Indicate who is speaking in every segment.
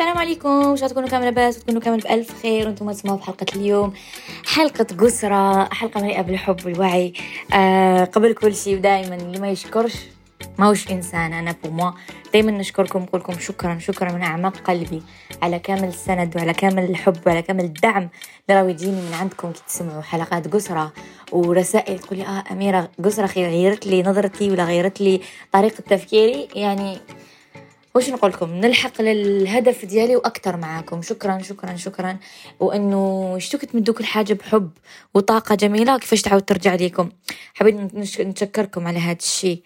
Speaker 1: السلام عليكم. وش تكونوا كامل لاباس وتكونوا كامل بألف خير. وأنتم تسمعوا في حلقة اليوم حلقة قسرة حلقة مليئة بالحب والوعي. آه قبل كل شيء ودائما اللي ما يشكرش ما هوش إنسان أنا بوموا دايما نشكركم نقول لكم شكرا شكرا من أعماق قلبي على كامل السند وعلى كامل الحب وعلى كامل الدعم اللي راهو يجيني من عندكم كي تسمعوا حلقات قسرة ورسائل تقولي آه أميرة قسرة غيرت لي نظرتي ولا غيرت لي طريقة تفكيري؟ يعني وش نقول لكم؟ نلحق للهدف ديالي وأكثر معاكم. شكرا شكرا شكرا. وإنه شتوك تمدوا كل حاجة بحب وطاقة جميلة. كيفاش تعاود ترجع ليكم؟ حبيت نشكركم على هذا الشيء.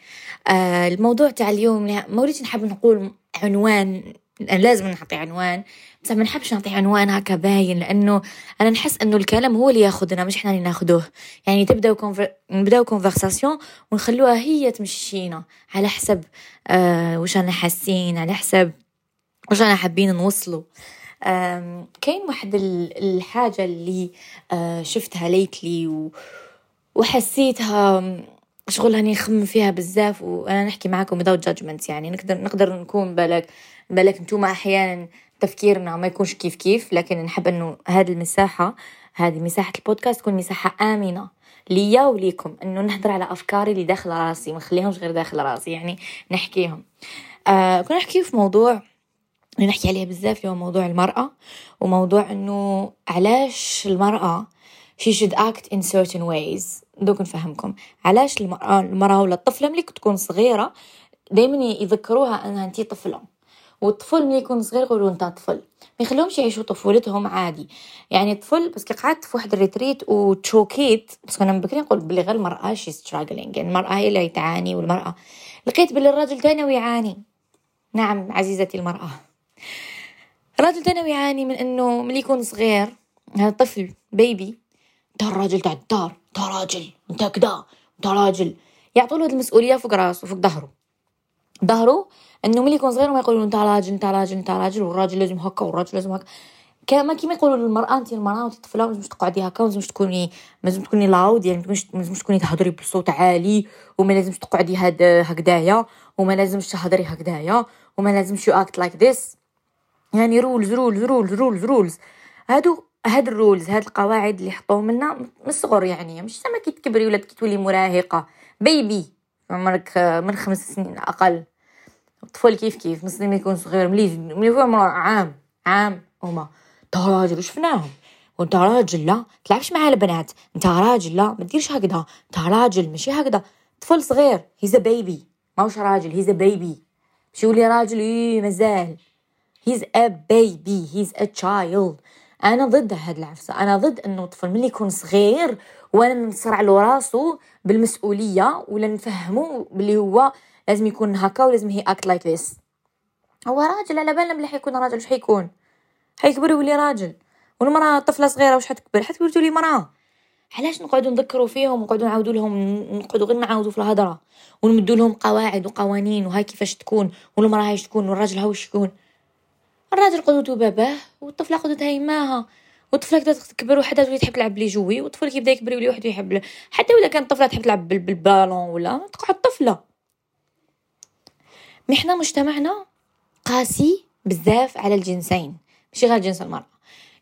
Speaker 1: آه الموضوع تاع اليوم ما وليت نحب نقول عنوان لازم نعطي عنوان. بس ما نحبش نعطي عنوان هكا باين لأنه أنا نحس إنه الكلام هو اللي ياخذنا مش إحنا اللي ناخذوه يعني تبداو conver... نبداو conversation ونخلوها هي تمشينا على حسب آه وش أنا حاسين على حسب وش أنا حابين نوصله كاين واحد الحاجة اللي آه شفتها ليتلي و... وحسيتها شغل هاني نخمم فيها بزاف وأنا نحكي معاكم without judgment يعني نقدر نقدر نكون بالك بالك نتوما أحيانا تفكيرنا ما يكونش كيف كيف لكن نحب إنه هذه المساحة هذه مساحة البودكاست تكون مساحة آمنة ليا وليكم إنه نهضر على أفكاري اللي داخل راسي ما نخليهمش غير داخل راسي يعني نحكيهم. آه كنا نحكي في موضوع نحكي عليه بزاف هو موضوع المرأة وموضوع إنه علاش المرأة she should act in certain ways. دوك نفهمكم. علاش المرأة المرأة ولا الطفلة ملي تكون صغيرة دايما يذكروها إنها أنتي طفلة. والطفل ملي يكون صغير يقولوا انت طفل. ما يخليهمش يعيشوا طفولتهم عادي. يعني الطفل بس كي قعدت في واحد ال retreat و choquيت بس كنا بكري نقول بلي غير المرأة she struggling يعني المرأة هي اللي تعاني والمرأة. لقيت بلي الراجل تاني ويعاني. نعم عزيزتي المرأة. الراجل تاني يعاني من إنه ملي يكون صغير. هذا طفل بيبي انت الراجل تاع الدار انت راجل انت كدا انت راجل يعطوا له المسؤولية فوق راسه فوق ظهره. ظهره انه ملي يكون صغير ما يقولوا انت راجل انت راجل انت راجل والراجل لازم هكا والراجل لازم هكا. كما كيما يقولوا للمرأة انت المرأة وانت طفله لازم تقعدي هكا ولازم تكوني لازم تكوني لاود يعني لازمش تكوني تهضري بصوت عالي وما لازمش تقعدي هاد هكدايا وما لازمش تهضري هكدايا وما لازمش you act like this يعني rules rules rules rules rules هادو هاد ال rules هاد القواعد اللي حطوهم لنا من الصغر يعني مش زعما كي تكبري ولا كي تولي مراهقة. baby عمرك من خمس سنين أقل. الطفل كيف كيف؟ مسلم يكون صغير ملي ملي هو عام عام. هما أنت راجل شفناهم وأنت راجل لا تلعبش مع البنات. أنت راجل لا ما ديرش هكذا. أنت راجل ماشي هكذا. طفل صغير he's baby ماهوش راجل he's baby مش يولي راجل إيه مازال. he's a baby he's a child أنا ضد هاد العفسة. أنا ضد إنه الطفل ملي يكون صغير وأنا نصرع له راسو بالمسؤولية ولا نفهمه بلي هو لازم يكون هكا ولازم he act like this هو راجل على بالنا بلي حيكون راجل واش حيكون؟ حيكبر يولي راجل. والمرأة طفلة صغيرة واش حتكبر؟ حتكبر تولي مرأة. علاش نقعدوا نذكروا فيهم ونقعدوا نعاودوا لهم نقعدوا غير نعاودوا في الهضره ونمدوا لهم قواعد وقوانين وهاي كيفاش تكون؟ والمرأة هاي تكون والراجل هاو يكون الراجل قدوته باباه والطفلة قدوتها يماها والطفله كدا تكبر وحدة تولي تحب تلعب لي جوي والطفل كيبدا يكبر يولي واحد يحب حتى ولا كانت الطفله تحب تلعب بالبالون ولا تقعد طفلة. mais حنا مجتمعنا قاسي بزاف على الجنسين ماشي غير جنس المرأة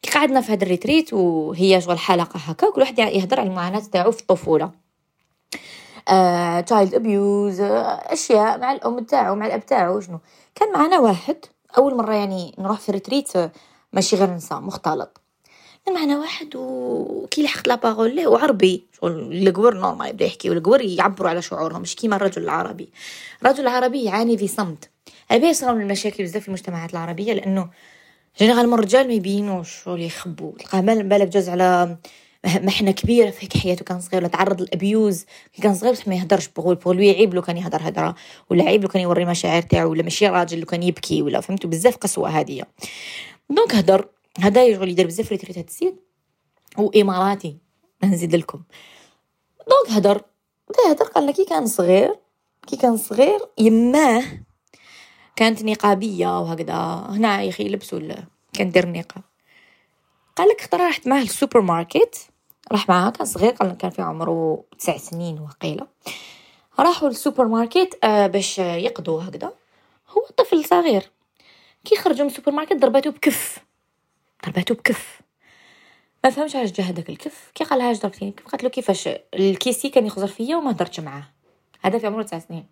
Speaker 1: كي قعدنا في هذا ال retreat وهي شغل حلقة هكا كل واحد يهضر على المعاناة تاعو في الطفولة. child uh, abuse uh, أشياء مع الأم تاعو مع الأب تاعو شنو. كان معنا واحد أول مرة يعني نروح في retreat ماشي غير نساء مختلط. معنا واحد وكي لحقت la parole ليه وعربي. القور normal يبدأ يحكي والقور يعبروا على شعورهم مش كيما الرجل العربي. الرجل العربي يعاني في صمت. هذا يصير من المشاكل بزاف في المجتمعات العربية لأنه généralement الرجال ما يبينوش شغل يخبوا. تلقاه بالك جوز على محنة كبيرة في هيك حياته كان صغير ولا تعرض لل abuse. كي كان صغير بصح ما يهدرش بقول بقول عيب لو كان يهدر هدرة ولا عيب لو كان يوري مشاعر تاعو ولا ماشي راجل لو كان يبكي ولا فهمتوا؟ بزاف قسوة هادية donc هدر. هذا يشغل يدير بزاف retreat هاد السيد وإماراتي نزيد لكم. donc هدر بدا يهدر قال كي كان صغير كي كان صغير يماه كانت نقابية وهكذا. هنا يا أخي يلبسوا كان دير النقاب قال لك اختار رحت معاه للسوبر ماركت راح معاه كان صغير قال كان في عمره تسع سنين وقيلة. راحوا للسوبر ماركت آه باش يقضوا هكذا هو طفل صغير كي خرجوا من السوبر ماركت ضربته بكف. ضربته بكف. ما فهمش علاش جا هذاك الكف. كي قال لها ضربتيني كيف قالت له كيفاش؟ الكيسي كان يخزر فيا وما هدرتش معاه. هذا في عمره تسع سنين.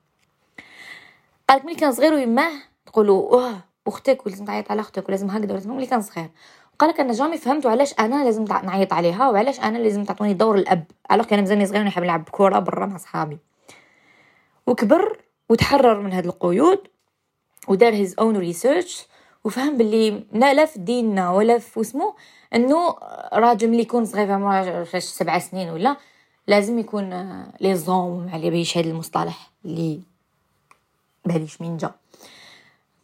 Speaker 1: قالت ملي كان صغير ويماه تقولوا واه أختك ولازم تعيط على أختك ولازم هكذا ولازم. ملي كان صغير. قالك أنا jamais فهمت علاش أنا لازم نعيط عليها وعلاش أنا لازم تعطوني دور الأب. alors كان مازالني صغير ونحب نلعب كره برا مع صحابي. وكبر وتحرر من هاد القيود ودار his own research وفهم باللي لا لا في ديننا ولا في اسمه انه راجل ملي يكون صغير عمره سبع سنين ولا لازم يكون لي زوم على بيش هذا المصطلح اللي باليش من جا.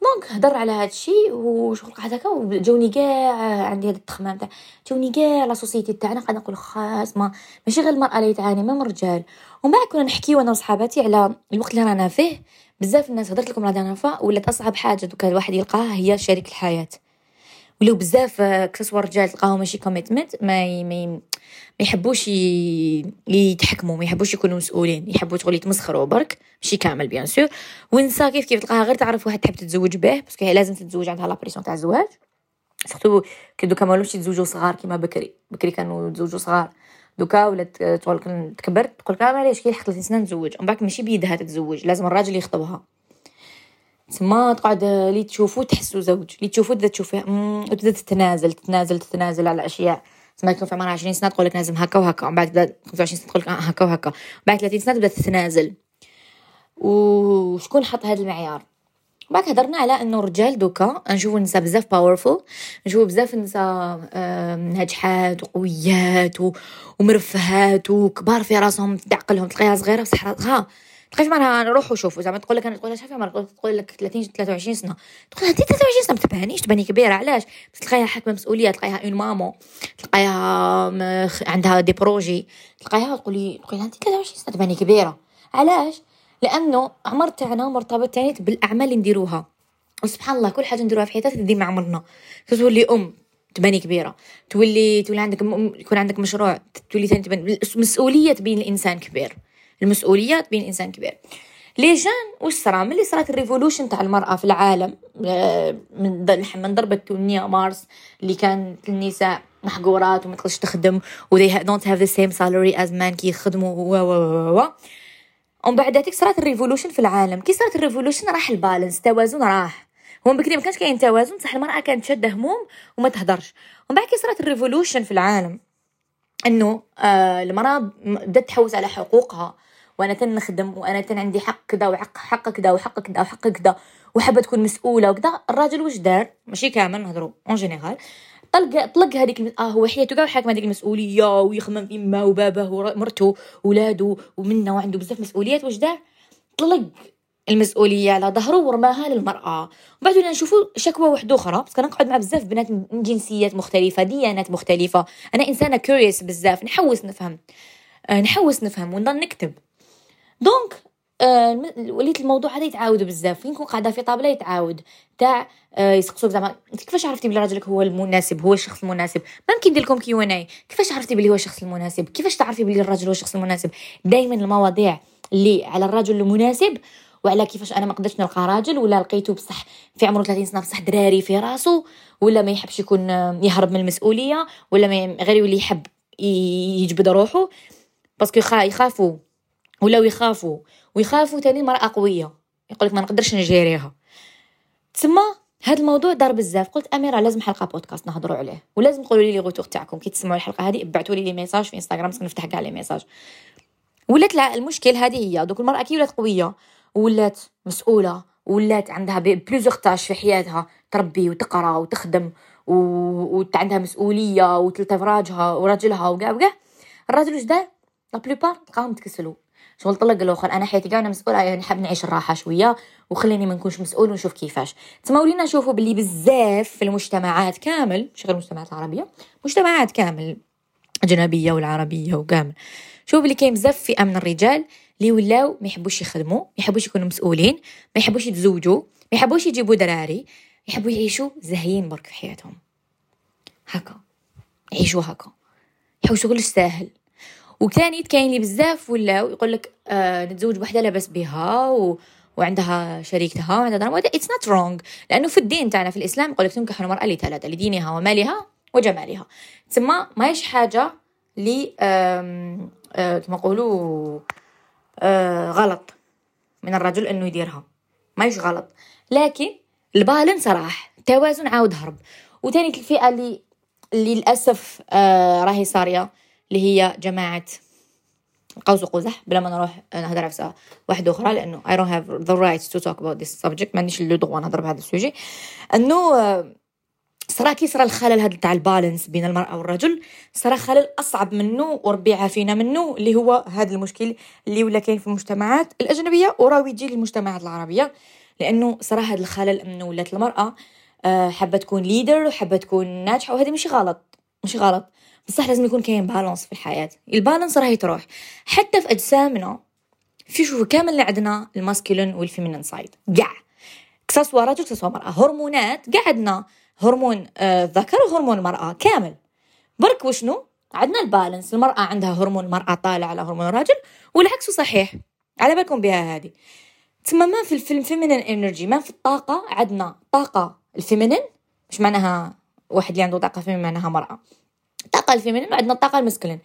Speaker 1: دونك هضر على هذا الشيء وشغل قاعد هكا وجوني كاع عندي هذا التخمام تاع جوني كاع لا سوسيتي تاعنا قاعد نقول خاص ما ماشي غير المرأة اللي تعاني مام الرجال. ومن بعد كنا نحكيو أنا وصحاباتي على الوقت اللي رانا فيه بزاف الناس هضرت لكم راه نافا ولات أصعب حاجة دوكا الواحد يلقاها هي شريك الحياة. ولو بزاف كسوا رجال تلقاهم ماشي commitment ما ما يحبوش يتحكموا ما يحبوش يكونوا مسؤولين يحبوا تقولي يتمسخروا برك ماشي كامل bien sûr ونسا كيف كيف تلقاها غير تعرف واحد تحب تتزوج به parce que هي لازم تتزوج عندها la pression تاع الزواج. surtout كي دوكا مالوش يتزوجوا صغار كيما بكري. بكري كانوا يتزوجوا صغار. دوكا ولات تقول تكبر تقول لك معليش كي لحقت 30 سنه نتزوج ومن بعد ماشي بيدها تتزوج لازم الراجل يخطبها. تما تقعد لي تشوفو تحسو زوج لي تشوفو تبدا تشوفيه وتبدا تتنازل تتنازل تتنازل على أشياء. تما يكون في عمرها 20 سنة تقول لك لازم هكا وهكا ومن بعد تبدا 25 سنة تقول لك هكا وهكا. بعد 30 سنة تبدا تتنازل. وشكون حط هذا المعيار؟ بعد هضرنا على أنه الرجال دوكا نشوفو النساء بزاف powerful نشوفو بزاف النساء ناجحات وقويات ومرفهات وكبار في راسهم تعقلهم تلقيها صغيرة بصح ها تلقاش معناها نروحو شوفو زعما تقول لك أنا تقول لها شافي عمرك تقول لك 30 23 سنة. تقول لها 23 سنة ما تبانيش تباني كبيرة علاش؟ بس تلقايها حاكمة مسؤولية تلقايها une maman تلقايها عندها des projets تلقايها تقولي تقولي انت 23 سنة تباني كبيرة. علاش؟ لأنه عمر تاعنا مرتبط تاني بالأعمال اللي نديروها. وسبحان الله كل حاجة نديروها في حياتنا تدي مع عمرنا. تولي أم تباني كبيرة. تولي تولي عندك يكون عندك مشروع تولي ثاني تبان مسؤولية تبين الإنسان كبير. المسؤولية تبين الإنسان كبير. les gens? واش صرا؟ ملي صرات ال révolution تاع المرأة في العالم آه، من من ضربة 8 مارس اللي كانت النساء محقورات وما تقدرش تخدم و they don't have the same salary as men كي يخدموا و و و و. ومن بعد ذاتك صرات ال revolution في العالم. كي صرات ال revolution راح ال balance التوازن راح. هو بكري ما كانش كاين توازن صح المرأة كانت شادة هموم وما تهدرش. ومن بعد كي صرات ال revolution في العالم إنه آه المرأة بدأت تحوس على حقوقها. وأنا تنخدم وأنا تن عندي حق كذا وحق حق كذا وحق كذا وحق كذا وحابة تكون مسؤولة وكذا. الراجل واش دار؟ ماشي كامل نهضروا en général طلق طلق هذيك آه هو حياته كاع حاكم هذيك المسؤولية ويخمم في ما وباباه ومرته وولادو ومنه وعنده بزاف مسؤوليات واش دار؟ طلق المسؤولية على ظهره ورماها للمرأة. وبعد ولا نشوفوا شكوى واحدة أخرى parce que نقعد مع بزاف بنات من جنسيات مختلفة ديانات مختلفة. أنا إنسانة curious بزاف نحوس نفهم. آه نحوس نفهم ونضل نكتب. donc آه وليت الموضوع هذا يتعاود بزاف. فين نكون قاعدة في طابلة يتعاود. تاع آه يسقسوك زعما كيفاش عرفتي بلي راجلك هو المناسب هو الشخص المناسب؟ ما يمكن ندير لكم Q&A كيفاش عرفتي بلي هو الشخص المناسب؟ كيفاش تعرفي بلي الراجل هو الشخص المناسب؟ دائما المواضيع اللي على الرجل المناسب وعلى كيفاش أنا ما قدرتش نلقى راجل ولا لقيته بصح في عمره 30 سنة بصح دراري في راسو ولا ما يحبش يكون يهرب من المسؤولية ولا ما غير يولي يحب يجبد روحه. parce que يخافوا ولاو يخافوا. ويخافوا تاني المرأة قوية. يقولك ما نقدرش نجيريها تسمى هذا الموضوع دار بزاف. قلت أميرة لازم حلقة بودكاست نهضروا عليه. ولازم تقولوا لي les retours تاعكم. كي تسمعوا الحلقة هذه ابعثوا لي les messages في إنستغرام نفتح كاع les messages. ولات المشكل هذه هي. دوك المرأة كي ولات قوية ولات مسؤولة ولات عندها plusieurs tâches في حياتها. تربي وتقرأ وتخدم و... وعندها مسؤولية وثلاثه فراجها وراجلها وكاع وكاع. الراجل واش دار؟ la plupart تلقاهم تكسلوا. شغل طلق الأخر. أنا حياتي كاع أنا مسؤولة يعني نحب نعيش الراحة شوية وخليني ما نكونش مسؤول ونشوف كيفاش. تما ولينا نشوفوا باللي بزاف في المجتمعات كامل مش غير المجتمعات العربية مجتمعات كامل الاجنبيه والعربية وكامل. شوف اللي كاين بزاف فئه من الرجال اللي ولاو ما يحبوش يخدموا ما يحبوش يكونوا مسؤولين ما يحبوش يتزوجوا ما يحبوش يجيبوا دراري يحبوا يعيشوا زهيين برك في حياتهم. هكا. يعيشوا هكا. يحوشوا كلش ساهل. وثاني كاين لي بزاف ولاو يقول لك آه نتزوج بوحده لاباس بها و... وعندها شريكتها وعندها درهم it's not wrong لأنه في الدين تاعنا في الإسلام يقول لك تنكح المرأة لثلاثه لدينها ومالها وجمالها. تسمى ماهيش حاجة لي آه كما نقولوا آه غلط من الرجل إنه يديرها. ماهيش غلط. لكن ال balance راح. توازن عاود هرب. وتاني الفئة اللي للأسف آه راهي صارية. اللي هي جماعة قوس وقزح. بلا ما نروح نهضر على واحدة أخرى لأنه I don't have the right to talk about this subject. ما عنديش le droit نهضر بهذا ال sujet. أنه صرا كي صرا الخلل هذا تاع ال balance بين المرأة والرجل صرا خلل أصعب منه وربي عافينا منه اللي هو هذا المشكل اللي ولا كاين في المجتمعات الأجنبية وراوي يجي للمجتمعات العربية. لأنه صرا هذا الخلل انه ولات المرأة آه، حابة تكون leader وحابة تكون ناجحة وهذا مش غلط. مش غلط. بصح لازم يكون كاين balance في الحياة. ال balance راهي تروح حتى في أجسامنا في شوف كامل اللي عندنا ال masculine وال feminine side كاع كساسوا رجل كساسوا مرأة. هرمونات كاع عندنا هرمون الذكر آه وهرمون المرأة كامل. برك وشنو؟ عندنا ال balance المرأة عندها هرمون المرأة طالع على هرمون الرجل والعكس صحيح. على بالكم بها هذه. تسمى ما في ال fem feminine energy ما في الطاقة عندنا طاقة ال feminine. مش معناها واحد اللي عنده طاقة feminine معناها مرأة. الطاقة ال feminine وعندنا الطاقة ال masculine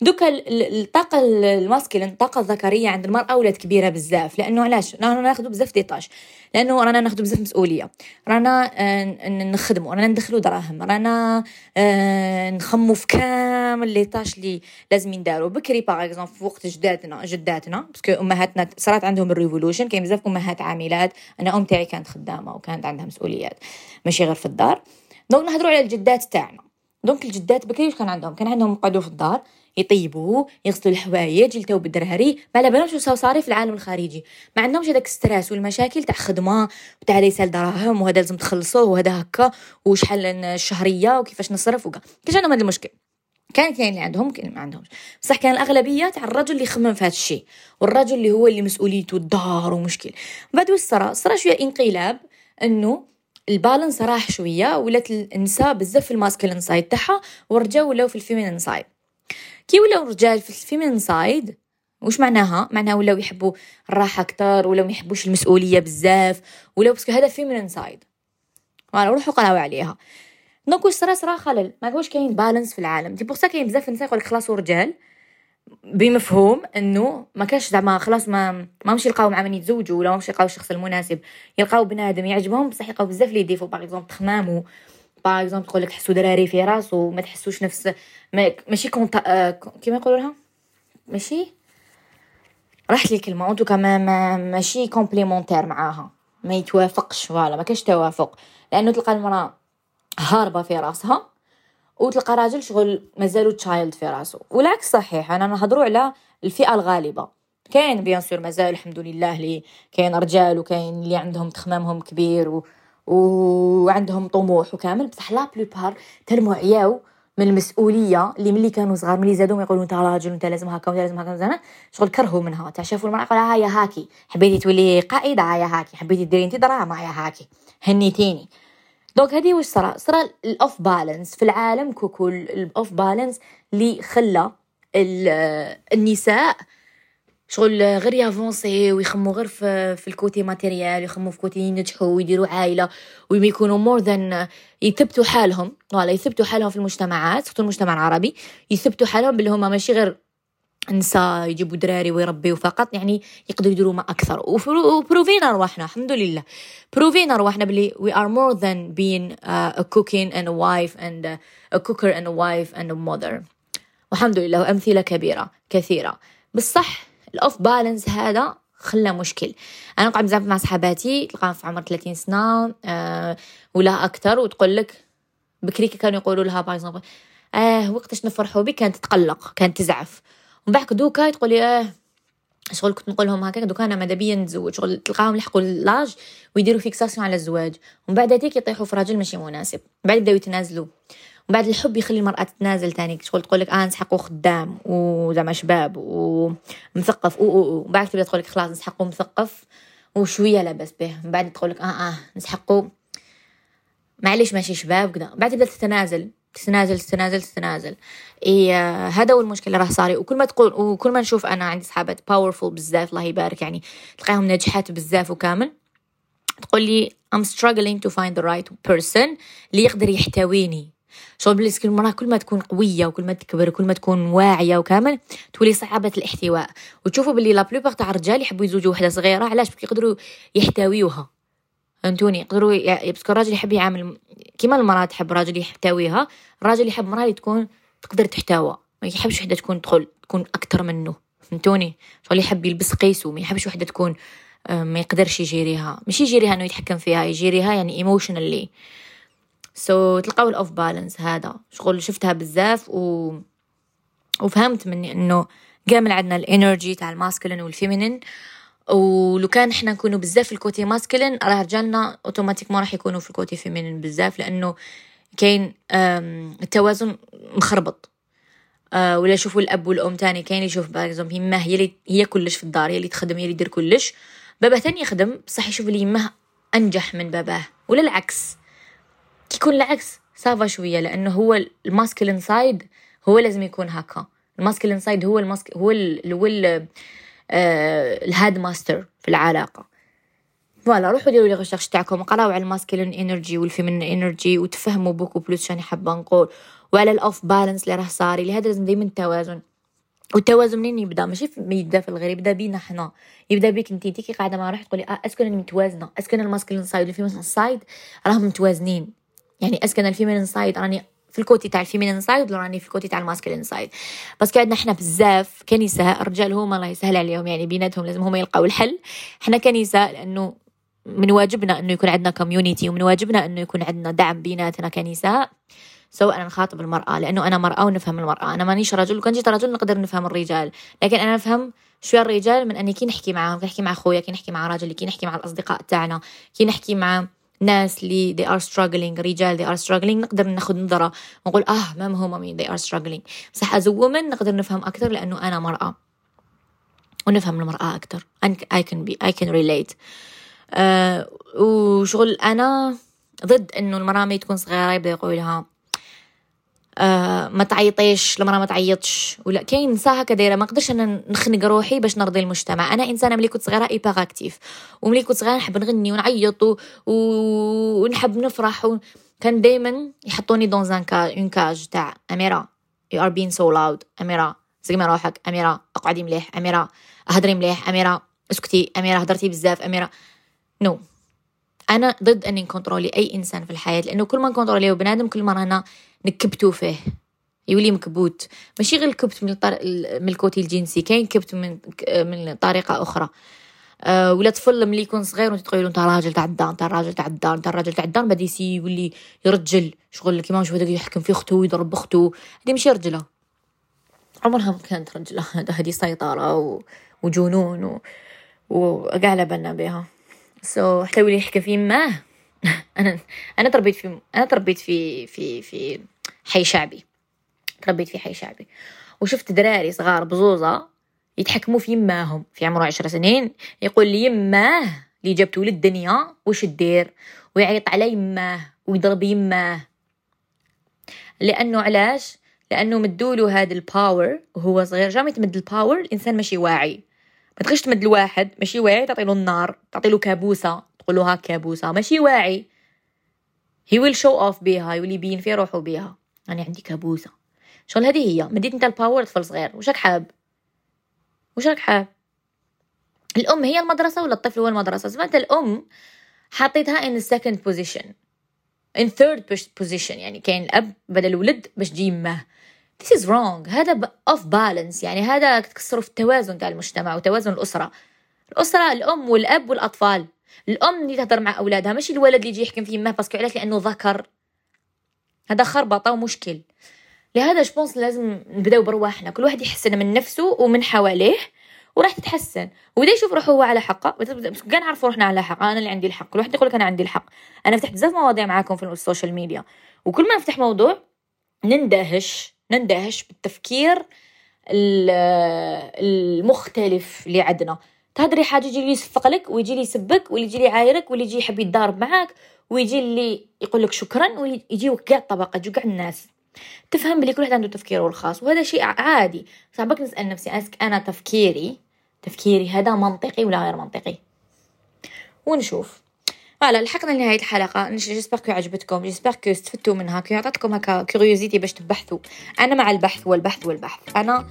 Speaker 1: دوكا الطاقة ال masculine الطاقة الذكرية عند المرأة ولات كبيرة بزاف. لأنه علاش؟ رانا ناخدو بزاف des tâches لأنه رانا ناخدو بزاف مسؤولية. رانا آه، نخدمو رانا ندخلو دراهم. رانا آه، نخمو في كامل les tâches اللي لازم يندارو. بكري par exemple في وقت جداتنا جداتنا parce que أمهاتنا صارت عندهم ال revolution كاين بزاف أمهات عاملات. أنا أم تاعي كانت خدامة وكانت عندها مسؤوليات. ماشي غير في الدار. donc نهضروا على الجدات تاعنا. donc الجدات بكري كان عندهم كان عندهم يقعدوا في الدار يطيبوا يغسلوا الحوايج يلتهو بالدراري ما على بالهمش واش صاري في العالم الخارجي. ما عندهمش هذاك ال stress والمشاكل تاع خدمة وتاع يسال دراهم وهذا لازم تخلصوه وهذا هكا وشحال الشهرية وكيفاش نصرف وكا. كاش عندهم هذا المشكل. كان كاين اللي عندهم كاين ما عندهمش. بصح كان الأغلبية تاع الرجل اللي يخمم في هذا الشيء والرجل اللي هو اللي مسؤوليته الدار ومشكل. بعد واش صرا؟ صرا شوية انقلاب إنه ال balance راح شوية ولات النساء بزاف في ال masculine side تاعها والرجال ولاو في ال feminine side كي ولاو الرجال في ال feminine side وش معناها؟ معناها ولاو يحبوا الراحة أكثر ولاو ما يحبوش المسؤولية بزاف ولاو parce que هذا feminine side voilà روحوا قراو عليها. donc واش صرا صرا خلل؟ ما واش كاين balance في العالم. d'abord كاين بزاف النساء يقول لك خلاص رجال بمفهوم إنه ما كاش زعما خلاص ما ما مش يلقاو مع من يتزوجوا ولا مش يلقاو الشخص المناسب. يلقاو بنادم يعجبهم بصح يلقاو بزاف les défauts. par exemple تخمامو. par exemple تقول لك تحسوا دراري في راسو ما تحسوش نفس ما ماشي كونت آه كيما يقولوا لها؟ ماشي؟ راحت لي الكلمة. اونتو ما, ما ماشي complémentaire معاها. ما يتوافقش voilà ما كاش توافق. لأنه تلقى المرأة هاربة في راسها. وتلقى راجل شغل مازالو child في راسو. والعكس صحيح أنا نهضروا على الفئة الغالبة. كاين bien sûr مازال الحمد لله لي كاين رجال وكاين اللي عندهم تخمامهم كبير و... وعندهم طموح وكامل. بصح la plupart تلمو عياو من المسؤولية اللي ملي كانوا صغار ملي زادوا يقولوا أنت راجل أنت لازم هكا وانت لازم هكا. زعما شغل كرهوا منها تاع شافوا المرأة قالها هاكي. حبيتي تولي قائدة؟ هيا هاكي. حبيتي ديري انت دراهم هيا هاكي. هنيتيني. دونك هذه واش صرا؟ صرا ال off balance في العالم ككل ال off balance اللي خلى النساء شغل غير يافونسي ويخمو غير في, في ال côté matériel يخمو في côté ينجحوا ويديروا عائله ويكونوا more than يثبتوا حالهم. ولا يثبتوا حالهم في المجتمعات خصوصا المجتمع العربي يثبتوا حالهم باللي هما ماشي غير نساء يجيبوا دراري ويربيوا فقط يعني يقدروا يديروا ما أكثر. وبروفينا رواحنا الحمد لله. بروفينا رواحنا بلي more than being uh, a cooking and a wife and a, a cooker and a wife and a mother. والحمد لله وأمثلة كبيرة كثيرة. بالصح الأوف بالانس هذا خلى مشكل. أنا نقعد بزاف مع صحاباتي تلقاهم في عمر 30 سنة آه ولا أكثر وتقول لك بكري كانوا يقولوا لها باغ آه وقتاش نفرحوا بك؟ كانت تتقلق كانت تزعف. بعد دوكا تقول لي آه شغل كنت نقول لهم هكاك دوكا أنا ماذا بيا نتزوج شغل تلقاهم لحقوا l'âge ويديروا fixation على الزواج. ومن بعد هذيك يطيحوا في راجل ماشي مناسب. بعد يبداو يتنازلوا. وبعد الحب يخلي المرأة تتنازل تاني. شغل تقول لك آه نسحقه خدام وزعما شباب ومثقف وبعد تبدأ تقول لك خلاص نسحقه مثقف وشويه لاباس به. من بعد تقول لك آه آه نسحقه معليش ماشي شباب كذا بعد تبدأ تتنازل. تتنازل تتنازل تتنازل إيه هذا هو المشكلة راه صاري وكل ما تقول وكل ما نشوف أنا عندي صحابات powerful بزاف الله يبارك يعني تلقاهم ناجحات بزاف وكامل تقول لي I'm struggling to find the right person اللي يقدر يحتويني. شغل كل مرة كل ما تكون قوية وكل ما تكبر وكل ما تكون واعية وكامل تولي صعبة الاحتواء. وتشوفوا باللي la plupart تاع الرجال يحبوا يزوجوا وحدة صغيرة علاش؟ parce que يقدروا يحتويوها. فهمتوني يقدروا. بس الراجل يحب يعامل كيما المرأة تحب راجل يحتويها الراجل يحب مرأة اللي تكون تقدر تحتوى ما يحبش وحدة تكون تدخل تكون أكتر منه. فهمتوني؟ شغل يحب يلبس قيسو ما يحبش وحدة تكون ما يقدرش يجيريها. مش يجيريها إنه يتحكم فيها يجيريها يعني emotionally so so, تلقاو ال off balance هذا. شغل شفتها بزاف و وفهمت مني إنه كامل عندنا ال energy تاع ال masculine وال feminine ولو كان إحنا نكونوا بزاف ال côté masculine راه رجالنا أوتوماتيك ما راح يكونوا في ال côté feminine بزاف لأنه كاين التوازن مخربط. أه ولا شوفوا الأب والأم تاني كاين يشوف par exemple يما هي اللي هي كلش في الدار هي اللي تخدم هي اللي دير كلش. بابا تاني يخدم بصح يشوف اللي يمه أنجح من باباه ولا العكس. كي يكون العكس ça va شوية لأنه هو ال masculine side هو لازم يكون هكا. ال masculine side هو ال masc هو ال هو ال ال head master في العلاقة. voilà روحوا ديروا لي غشاش تاعكم قراو على ال masculine energy وال feminine energy وتفهموا beaucoup plus شاني حابه نقول. وعلى ال off balance اللي راه صاري لهذا لازم دايما التوازن والتوازن منين يبدأ؟ ماشي يبدأ في الغير يبدأ بينا حنا. يبدأ بيك انت انت كي قاعدة مع روحك تقولي آه اسكو أنا متوازنة اسكو أنا الماسكلين سايد والفيمين سايد راهم متوازنين. يعني est-ce que أنا ال feminine side راني في ال côté تاع ال feminine side ولا راني في ال côté تاع ال masculine side بس عندنا إحنا بزاف كنساء الرجال هما الله يسهل عليهم يعني بيناتهم لازم هما يلقاو الحل. إحنا كنساء لأنه من واجبنا إنه يكون عندنا community ومن واجبنا إنه يكون عندنا دعم بيناتنا كنساء سواء أنا نخاطب المرأة لأنه أنا مرأة ونفهم المرأة. أنا مانيش رجل وكان جيت رجل نقدر نفهم الرجال. لكن أنا نفهم شوية الرجال من أني كي نحكي معاهم كي نحكي مع خويا كي نحكي مع راجلي كي نحكي مع الأصدقاء تاعنا كي نحكي مع ناس اللي they are struggling رجال they are struggling نقدر ناخذ نظرة ونقول آه ما هم مين they are struggling. صح as a woman نقدر نفهم أكثر لأنه أنا مرأة ونفهم المرأة أكثر. I can be I can relate. آه وشغل أنا ضد إنه المرأة ما تكون صغيرة يبدأ يقول لها ما تعيطيش المرأة ما تعيطش. ولا كاين نساء هكا دايره ما نقدرش أنا نخنق روحي باش نرضي المجتمع. أنا إنسانة ملي كنت صغيرة hyperactive وملي كنت صغيرة نحب نغني ونعيط و... ونحب نفرح و... كان دائما يحطوني dans un une cage تاع أميرة. you are being so loud أميرة زقمي روحك. أميرة أقعدي مليح. أميرة هضري مليح. أميرة اسكتي. أميرة هضرتي بزاف. أميرة no no. أنا ضد أني نكونترولي أي إنسان في الحياة لأنه كل ما نكونتروليه بنادم كل ما رانا نكبتو فيه. يولي مكبوت. ماشي غير الكبت من, الطر... من ال côté الجنسي كاين كبت من من طريقة أخرى. أه ولا طفل ملي يكون صغير وانت تقول أنت راجل تاع الدار أنت راجل تاع الدار أنت راجل تاع الدار بعد يولي يرجل. شغل كيما نشوف هذاك يحكم في أخته ويضرب أخته. هذه ماشي رجلة. عمرها ما كانت رجلة. هذه سيطرة و... وجنون و... وقاع على بالنا بها so حتى يولي يحكي في ما. أنا أنا تربيت في أنا تربيت في في في حي شعبي. تربيت في حي شعبي. وشفت دراري صغار بزوزة يتحكموا في يماهم. في عمره عشر سنين يقول لي يماه اللي جابتو للدنيا وش دير ويعيط على يماه ويضرب يماه لأنه علاش؟ لأنه مدولو هاد ال power وهو صغير jamais تمد ال power الإنسان ماشي واعي. ما تغيش تمد الواحد ماشي واعي تعطيلو النار تعطيلو كابوسة تقولوها كابوسة ماشي واعي. he will show off بيها يولي يبين في روحو بيها. أنا عندي كابوسة. شغل هذه هي. مديت أنت ال power طفل صغير. وش راك حاب؟ وش راك حاب؟ الأم هي المدرسة ولا الطفل هو المدرسة؟ سمعت الأم حطيتها the second position. In third position يعني كاين الأب بدل الولد باش تجي يمه this is wrong. هذا off balance. يعني هذا تكسروا في التوازن تاع المجتمع وتوازن الأسرة. الأسرة الأم والأب والأطفال. الأم اللي تهضر مع أولادها ماشي الولد اللي يجي يحكم في يمه parce que علاش لأنه ذكر. هذا خربطة ومشكل. لهذا je pense لازم نبداو برواحنا. كل واحد يحسن من نفسه ومن حواليه وراح تتحسن. وبدا يشوف روحه هو على حقه. كان نعرفوا روحنا على حق أنا اللي عندي الحق. كل واحد يقول لك أنا عندي الحق. أنا فتحت بزاف مواضيع معاكم في ال social media. وكل ما نفتح موضوع نندهش. نندهش بالتفكير المختلف اللي عندنا. تهدري حاجة يجي لي يصفق لك ويجي لي يسبك واللي يجي لي يعايرك واللي يجي يحب يتضارب معاك ويجي اللي يقول لك شكرا ويجيوك كاع الطبقات كاع الناس. تفهم بلي كل واحد عنده تفكيره الخاص وهذا شيء عادي. صعبك نسأل نفسي est-ce que أنا تفكيري تفكيري هذا منطقي ولا غير منطقي؟ ونشوف. voilà لحقنا لنهاية الحلقة. j'espère que عجبتكم j'espère que استفدتوا منها que عطاتكم هكا curiosité باش تبحثوا. أنا مع البحث والبحث والبحث. أنا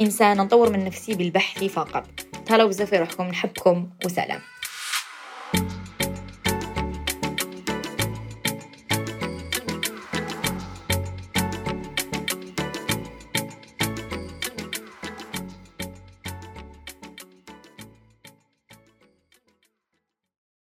Speaker 1: إنسانة نطور من نفسي بالبحث فقط. تهلاو بزاف في روحكم نحبكم وسلام.